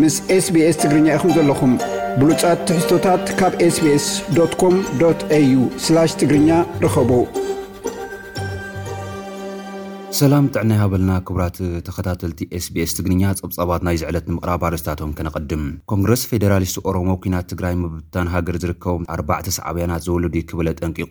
ምስ ኤስቢኤስ ትግርኛ ኢኹም ዘለኹም። ብሉጻት ትሕዝቶታት ካብ ኤስቢኤስ ዶት ኮም ዶት ኤዩ ስላሽ ትግርኛ ርኸቡ። ሰላም ጥዕና ይሃበልና ክቡራት ተኸታተልቲ ኤስቢኤስ ትግርኛ ጸብጻባት ናይዚ ዕለት ንምቕራብ ኣርእስታቶም ከነቐድም ኮንግረስ ፌደራሊስት ኦሮሞ ኩናት ትግራይ ምብትታን ሃገር ዝርከቡ ኣርባዕተ ሰዓብያናት ዝወለዱ ክብል ኣጠንቂቑ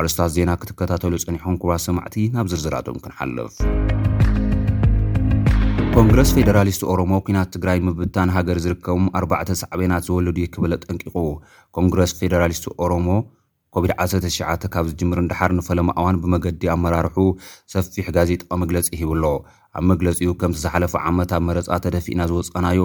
ኣርስታት ዜና ክትከታተሉ ጸኒሖም ክቡራት ሰማዕቲ ናብ ዝርዝራቶም ክንሓልፍ። ኮንግረስ ፌደራሊስት ኦሮሞ ኩናት ትግራይ ምብታን ሃገር ዝርከቡም ኣርባዕተ ሳዕቤናት ዝወለዱ እዩ ክብል ኣጠንቂቑ። ኮንግረስ ፌደራሊስት ኦሮሞ ኮቪድ-19 ካብ ዝጅምር እንዳሓር ንፈለማ እዋን ብመገዲ ኣመራርሑ ሰፊሕ ጋዜጣዊ መግለፂ ሂቡ ኣሎ። ኣብ መግለፂኡ ከምቲ ዝሓለፈ ዓመት ኣብ መረፃ ተደፊእና ዝወፃናዮ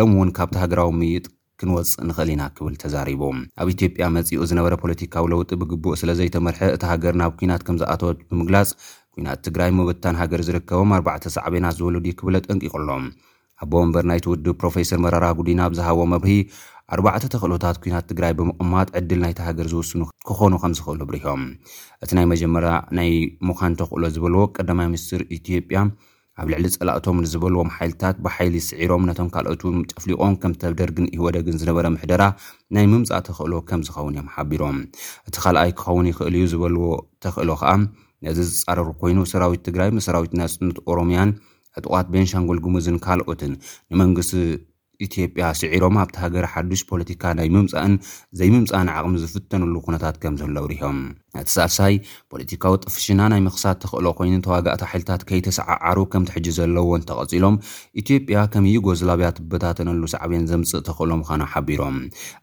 ሎም እውን ካብቲ ሃገራዊ ምይጥ ክንወጽእ ንኽእል ኢና ክብል ተዛሪቡ። ኣብ ኢትዮጵያ መጺኡ ዝነበረ ፖለቲካዊ ለውጢ ብግቡእ ስለ ዘይተመርሐ እታ ሃገር ናብ ኲናት ከም ዝኣተወት ብምግላጽ፣ ኲናት ትግራይ ምብታን ሃገር ዝርከቦም ኣርባዕተ ሳዕቤናት ዝወልድ'ዩ ክብል ኣጠንቂቑ ኣሎ። ኣቦ ወንበር ናይቲ ውድብ ፕሮፌሰር መረራ ጉዲና ኣብ ዝሃቦ መብርሂ፣ ኣርባዕተ ተኽእሎታት ኲናት ትግራይ ብምቕማጥ ዕድል ናይታ ሃገር ዝውስኑ ክኾኑ ከም ዝኽእሉ ኣብሪሆም። እቲ ናይ መጀመርያ ናይ ምዃን ተኽእሎ ዝበልዎ ቀዳማይ ሚኒስትር ኢትዮጵያ፣ ኣብ ልዕሊ ጸላእቶም ንዝበልዎም ሓይልታት ብሓይሊ ስዒሮም ነቶም ካልኦት እውን ጨፍሊቖም ከምቲ ኣብ ደርግን ኢህወደግን ዝነበረ ምሕደራ ናይ ምምጻእ ተኽእሎ ከም ዝኸውን እዮም ሓቢሮም። እቲ ካልኣይ ክኸውን ይኽእል እዩ ዝበልዎ ተኽእሎ ከኣ ነዚ ዝጻረር ኮይኑ ሰራዊት ትግራይ ምስ ሰራዊት ናጽነት ኦሮምያን ዕጡቓት ቤንሻንጉል ጉሙዝን ካልኦትን ንመንግስቲ ኢትዮጵያ ስዒሮም ኣብታ ሃገር ሓዱሽ ፖለቲካ ናይ ምምፃእን ዘይምምፃእን ዓቕሚ ዝፍተንሉ ኩነታት ከምዘሎ ኣብሪሆም። እቲ ሳልሳይ ፖለቲካዊ ጥፍሽና ናይ ምኽሳት ተኽእሎ ኮይኑ ተዋጋእቲ ሓይልታት ከይተሰዓዓሩ ከምቲ ሕጂ ዘለዎ እንተቐፂሎም ኢትዮጵያ ከም ዩጎዝላቪያ ትበታተነሉ ሳዕቤን ዘምፅእ ተኽእሎ ምዃኑ ሓቢሮም።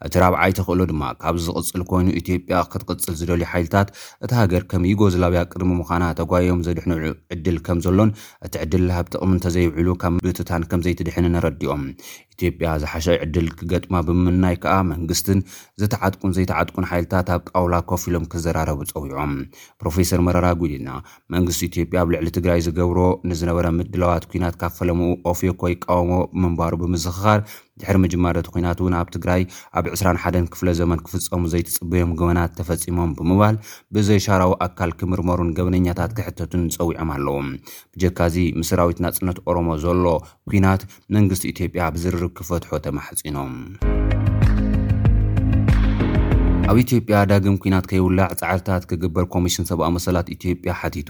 እቲ ራብዓይ ተኽእሎ ድማ ካብዚ ዝቕፅል ኮይኑ ኢትዮጵያ ክትቕፅል ዝደልዩ ሓይልታት እታ ሃገር ከም ዩጎዝላቪያ ቅድሚ ምዃና ተጓይዮም ዘድሕንዑ ዕድል ከምዘሎን እቲ ዕድል ኣብ ጥቕሚ እንተዘይውዒሉ ካብ ምብትታን ከምዘይትድሕንን ኣረዲኦም። ኢትዮጵያ ዝሓሸ ዕድል ክገጥማ ብምምናይ ከኣ መንግስትን ዝተዓጥቁን ዘይተዓጥቁን ሓይልታት ኣብ ጣውላ ኮፍ ኢሎም ክዘራረቡ ጸዊዖም። ፕሮፌሰር መረራ ጉዲና፣ መንግስቲ ኢትዮጵያ ኣብ ልዕሊ ትግራይ ዝገብሮ ንዝነበረ ምድላዋት ኲናት ካብ ፈለምኡ ኦፌኮ ይቃወሞ ምንባሩ ብምዝኽኻር፣ ድሕሪ ምጅማር እቲ ኲናት እውን ኣብ ትግራይ ኣብ ዕስራን ሓደን ክፍለ ዘመን ክፍፀሙ ዘይትፅበዮም ገበናት ተፈፂሞም ብምባል ብዘይሻራዊ ኣካል ክምርመሩን ገበነኛታት ክሕተቱን ፀዊዖም ኣለዉ። ብጀካ እዚ ምስ ሰራዊት ናፅነት ኦሮሞ ዘሎ ኲናት መንግስቲ ኢትዮጵያ ብዝርርብ ክፈትሖ ተማሕፂኖም። ኣብ ኢትዮጵያ ዳግም ኲናት ከይውላዕ ፃዕርታት ክግበር ኮሚሽን ሰብኣዊ መሰላት ኢትዮጵያ ሓቲቱ።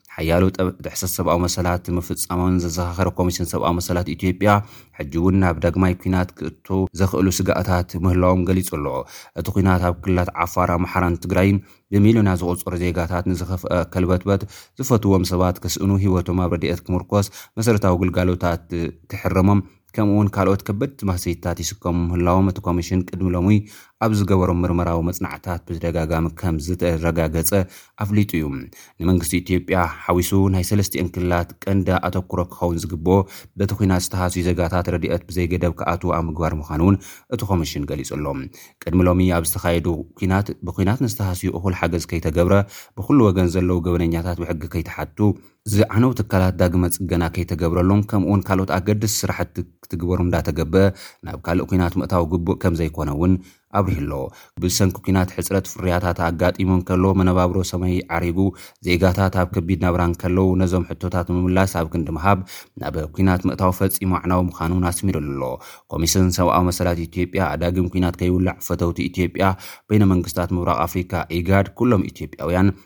ሓያሎ ጠበቕቲ ጥሕሰት ሰብኣዊ መሰላት ምፍጻሞን ዘዘኻኸረ ኮሚሽን ሰብኣዊ መሰላት ኢትዮጵያ ሕጂ እውን ናብ ዳግማይ ኲናት ክእቶ ዘኽእሉ ስግኣታት ምህላዎም ገሊጹ ኣሎ። እቲ ኲናት ኣብ ክልላት ዓፋር፣ ኣምሓራን ትግራይን ብሚልዮናት ዝቑጸሩ ዜጋታት ንዝኸፍኣ ከልበትበት፣ ዝፈትዎም ሰባት ክስእኑ፣ ህይወቶም ኣብ ረድኤት ክምርኮስ፣ መሰረታዊ ግልጋሎታት ክሕረሞም፣ ከምኡ'ውን ካልኦት ከበድቲ ማህሰይትታት ይስከሙ ምህላዎም እቲ ኮሚሽን ቅድሚ ሎሚ ኣብ ዝገበሮም ምርመራዊ መጽናዕትታት ብተደጋጋሚ ከምዝተረጋገጸ ኣፍሊጡ እዩ። ንመንግስቲ ኢትዮጵያ ሓዊሱ ናይ ሰለስቲኤን ክልላት ቀንዲ ኣተኩሮ ክኸውን ዝግብኦ በቲ ኲናት ዝተሃስዩ ዜጋታት ረድኤት ብዘይገደብ ክኣትዉ ኣብ ምግባር ምዃኑ'ውን እቲ ኮሚሽን ገሊጹ ኣሎ። ቅድሚ ሎሚ ኣብ ዝተኻየዱ ኲናት ብኲናት ንዝተሃስዩ እኹል ሓገዝ ከይተገብረ፣ ብኹሉ ወገን ዘለዉ ገበነኛታት ብሕጊ ከይተሓቱ፣ ዝዓነው ትካላት ዳግመ ፅገና ከይተገብረሎም ከምኡ ውን ካልኦት ኣገድስቲ ስራሕቲ ክትግበሩ እንዳተገበ ናብ ካልእ ኲናት ምእታው ግቡእ ከምዘይኮነ ውን ኣብሪሁ ኣሎ። ብሰንኪ ኲናት ሕፅረት ፍርያታት ኣጋጢሙ እንከሎ መነባብሮ ሰማይ ዓሪጉ ዜጋታት ኣብ ከቢድ ናብራ እንከለው ነዞም ሕቶታት ምምላስ ኣብ ክንዲ ምሃብ ናብ ኲናት ምእታው ፈፂሙ ኣዕናዊ ምዃኑ ውን ኣስሚርሉ ኣሎ። ኮሚስን ሰብኣዊ መሰላት ኢትዮጵያ ዳግም ኲናት ከይውላዕ ፈተውቲ ኢትዮጵያ፣ በይነ መንግስታት ምብራቕ ኣፍሪካ፣ ኢጋድ፣ ኩሎም ኢትዮጵያውያን፣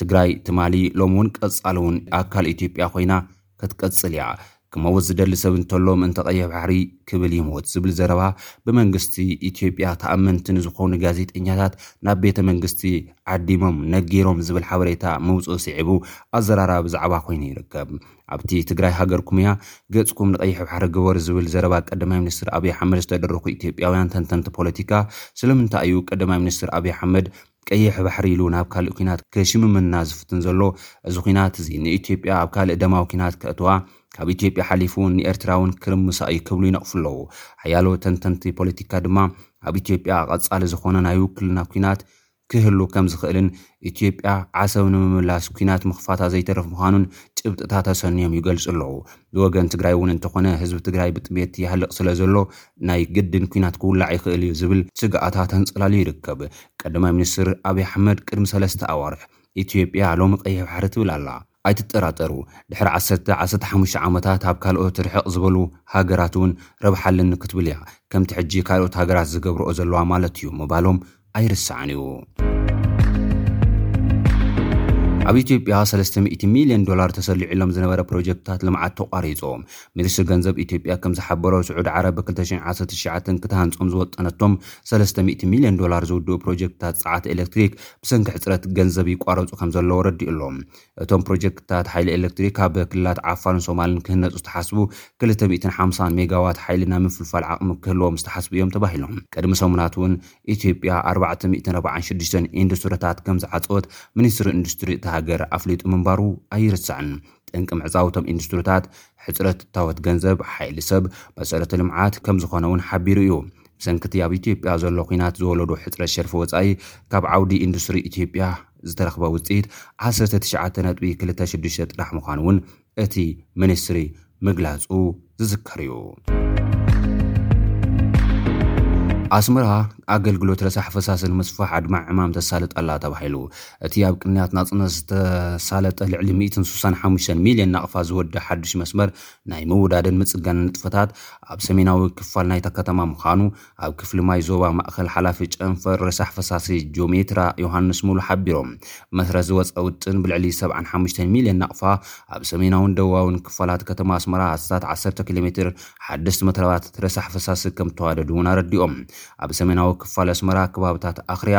ትግራይ ትማሊ ሎሚ እውን ቀፃሊ እውን ኣካል ኢትዮጵያ ኮይና ክትቅፅል እያ። ክመውት ዝደሊ ሰብ እንተሎ ምእንተ ቀይሕ ባሕሪ ክብል ይሙት ዝብል ዘረባ ብመንግስቲ ኢትዮጵያ ተኣመንቲ ንዝኾኑ ጋዜጠኛታት ናብ ቤተ መንግስቲ ዓዲሞም ነጊሮም ዝብል ሓበሬታ ምውፅኡ ስዒቡ ኣዘራራቢ ብዛዕባ ኮይኑ ይርከብ። ኣብቲ ትግራይ ሃገርኩም እያ ገፅኩም ንቀይሕ ባሕሪ ግበሩ ዝብል ዘረባ ቀዳማይ ሚኒስትር ኣብይ ኣሕመድ ዝተደረኹ ኢትዮጵያውያን ተንተንቲ ፖለቲካ ስለምንታይ እዩ ቀዳማይ ሚኒስትር ኣብይ ኣሕመድ ቀይሕ ባሕሪ ኢሉ ናብ ካልእ ኲናት ከሽምመና ዝፍትን ዘሎ እዚ ኲናት እዚ ንኢትዮጵያ ኣብ ካልእ ደማዊ ኲናት ከእትዋ ካብ ኢትዮጵያ ሓሊፉ እውን ንኤርትራ እውን ክርምሳ እዩ ክብሉ ይነቕፉ ኣለዉ። ሓያሎ ተንተንቲ ፖለቲካ ድማ ኣብ ኢትዮጵያ ቀጻሊ ዝኾነ ናይ ውክልና ኲናት ክህሉ ከም ዝኽእልን ኢትዮጵያ ዓሰብ ንምምላስ ኲናት ምኽፋታ ዘይተርፍ ምዃኑን ጭብጥታት ኣሰንዮም ይገልጹ ኣለዉ። ንወገን ትግራይ እውን እንተኾነ ህዝቢ ትግራይ ብጥሜት ይሃልቕ ስለ ዘሎ ናይ ግድን ኲናት ክውላዕ ይኽእል እዩ ዝብል ስግኣታት ኣንጸላልዩ ይርከብ። ቀዳማይ ሚኒስትር ኣብይ ኣሕመድ ቅድሚ ሰለስተ ኣዋርሕ ኢትዮጵያ ሎሚ ቀይሕ ባሕሪ ትብል ኣላ ኣይትጠራጠሩ ድሕሪ ዓሰርተ፣ ዓሰርተ ሓሙሽተ ዓመታት ኣብ ካልኦት ርሕቕ ዝበሉ ሃገራት እውን ረብሓ ኣለኒ ክትብል እያ ከምቲ ሕጂ ካልኦት ሃገራት ዝገብርኦ ዘለዋ ማለት እዩ ምባሎም ኣይርሳዕን እዩ። ኣብ ኢትዮጵያ ሰለስተ ሚእቲ ሚልዮን ዶላር ተሰሊዑሎም ዝነበረ ፕሮጀክትታት ልምዓት ተቋሪፁ። ሚኒስትሪ ገንዘብ ኢትዮጵያ ከም ዝሓበሮ ስዑዲ ዓረብ ብ ክልተ ሽሕን ዓሰርተ ትሽዓተን ክተሃንፆም ዝወጠነቶም ሰለስተ ሚእቲ ሚልዮን ዶላር ዝውድኡ ፕሮጀክትታት ፀዓት ኤሌክትሪክ ብሰንኪ ሕፅረት ገንዘብ ይቋረፁ ከም ዘለዉ ኣረዲኡ ኣሎ። እቶም ፕሮጀክትታት ሓይሊ ኤሌክትሪክ ካብ ክልላት ዓፋርን ሶማልን ክህነፁ ዝተሓስቡ ክልተ ሚእትን ሓምሳን ሜጋዋት ሓይሊ ናይ ምፍልፋል ዓቕሚ ክህልዎም ዝተሓስቡ እዮም ተባሂሎም። ቅድሚ ሰሙናት እውን ኢትዮጵያ ኣርባዕተ ሚእትን ኣርባዓን ሽዱሽተን ኢንዱስትሪታት ከምዝዓፀወት ሚኒስትሪ ኢንዱስትሪ እታ ሃገር ኣፍሊጡ ምንባሩ ኣይርሳዕን። ጠንቂ ምዕፃው እቶም ኢንዱስትሪታት ሕፅረት እታወት ገንዘብ፣ ሓይሊ ሰብ፣ መሰረተ ልምዓት ከምዝኾነ እውን ሓቢሩ እዩ። ብሰንኪ እቲ ኣብ ኢትዮጵያ ዘሎ ኲናት ዝወለዶ ሕፅረት ሸርፊ ወፃኢ ካብ ዓውዲ ኢንዱስትሪ ኢትዮጵያ ዝተረኽበ ውፅኢት ዓሰርተ ትሽዓተ ነጥቢ ክልተ ሽዱሽተ ጥራሕ ምዃኑ እውን እቲ ሚኒስትሪ ምግላፁ ዝዝከር እዩ። ኣስመራ ኣገልግሎት ረሳሕ ፈሳሲ ንምስፋሕ ኣድማዒ ዕማም ተሳልጥ ኣላ ተባሂሉ። እቲ ኣብ ቅንያት ናጽነት ዝተሳለጠ ልዕሊ ሚእትን ስሳን ሓሙሽተን ሚልዮን ናቕፋ ዝወድእ ሓድሽ መስመር ናይ ምውዳድን ምጽጋንን ንጥፈታት ኣብ ሰሜናዊ ክፋል ናይታ ከተማ ምዃኑ ኣብ ክፍሊ ማይ ዞባ ማእኸል ሓላፊ ጨንፈር ረሳሕ ፈሳሲ ጆሜትራ ዮሃንስ ሙሉ ሓቢሮም። ብመሰረት ዝወፀ ውጥን ብልዕሊ ሰብዓን ሓሙሽተን ሚሊየን ናቕፋ ኣብ ሰሜናውን ደቡባውን ክፋላት ከተማ ኣስመራ ኣስታት ዓሰርተ ኪሎ ሜትር ሓደስቲ መትረባት ረሳሕ ፈሳሲ ከምተዋደዱ እውን ኣረዲኦም። ኣብ ሰሜናዊ ክፋል ኣስመራ ከባብታት ኣኽርያ፣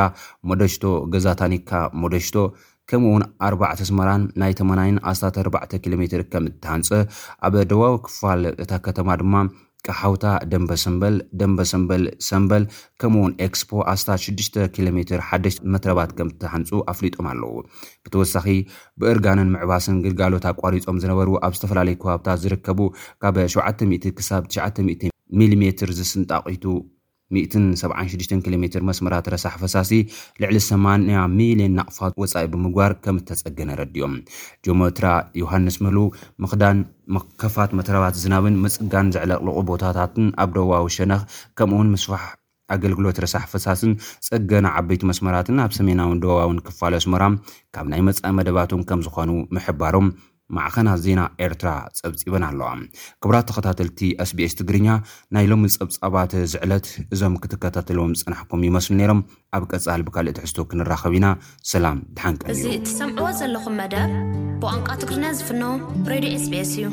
ሞደሽቶ፣ ገዛ ታኒካ፣ ሞደሽቶ፣ ከምኡ እውን ኣርባዕተ ኣስመራን ናይ ተመናይን ኣስታት ኣርባዕተ ኪሎ ሜትር ከም እትሃንጸ፣ ኣብ ደቡባዊ ክፋል እታ ከተማ ድማ ቀሓውታ ደምበ ሰምበል፣ ደምበ ሰምበል ሰምበል፣ ከምኡ እውን ኤክስፖ ኣስታት ሽዱሽተ ኪሎ ሜትር ሓደሽቲ መትረባት ከም እትሃንጹ ኣፍሊጦም ኣለዉ። ብተወሳኺ ብእርጋንን ምዕባስን ግልጋሎት ኣቋሪጾም ዝነበሩ ኣብ ዝተፈላለዩ ከባብታት ዝርከቡ ካብ ሸውዓተ ሚእቲ ክሳብ ትሽዓተ ሚእቲ ሚሊሜትር ዝስንጣቂቱ ሚእትን ሰብዓን ሽዱሽተን ኪሎ ሜትር መስመራት ረሳሕ ፈሳሲ ልዕሊ ሰማንያ ሚልየን ናቕፋ ወፃኢ ብምግባር ከምእተፀገነ ኣረዲኦም። ጂኦሜትራ ዮሃንስ ምህሉ ምኽዳን ምክፋት መትረባት ዝናብን ምፅጋን ዘዕለቕልቑ ቦታታትን ኣብ ደቡባዊ ሸነኽ ከምኡ እውን ምስፋሕ ኣገልግሎት ረሳሕ ፈሳስን ፀገና ዓበይቲ መስመራትን ኣብ ሰሜናውን ደቡባውን ክፋል ኣስመራ ካብ ናይ መፃኢ መደባቶም ከምዝኾኑ ምሕባሮም ማዕኸናት ዜና ኤርትራ ጸብጺበን ኣለዋ። ክቡራት ተኸታተልቲ SBS ትግርኛ፣ ናይ ሎሚ ጸብጻባት እዚ ዕለት እዞም ክትከታተልዎም ዝጸናሕኩም ይመስሉ ነይሮም። ኣብ ቀጻሊ ብካልእ ትሕዝቶ ክንራኸብ ኢና። ሰላም ድሓን እዚ ቀንዩ። እትሰምዕዎ ዘለኹም መደብ ብቋንቋ ትግርኛ ዝፍኖ ብሬድዮ ኤስቢኤስ እዩ።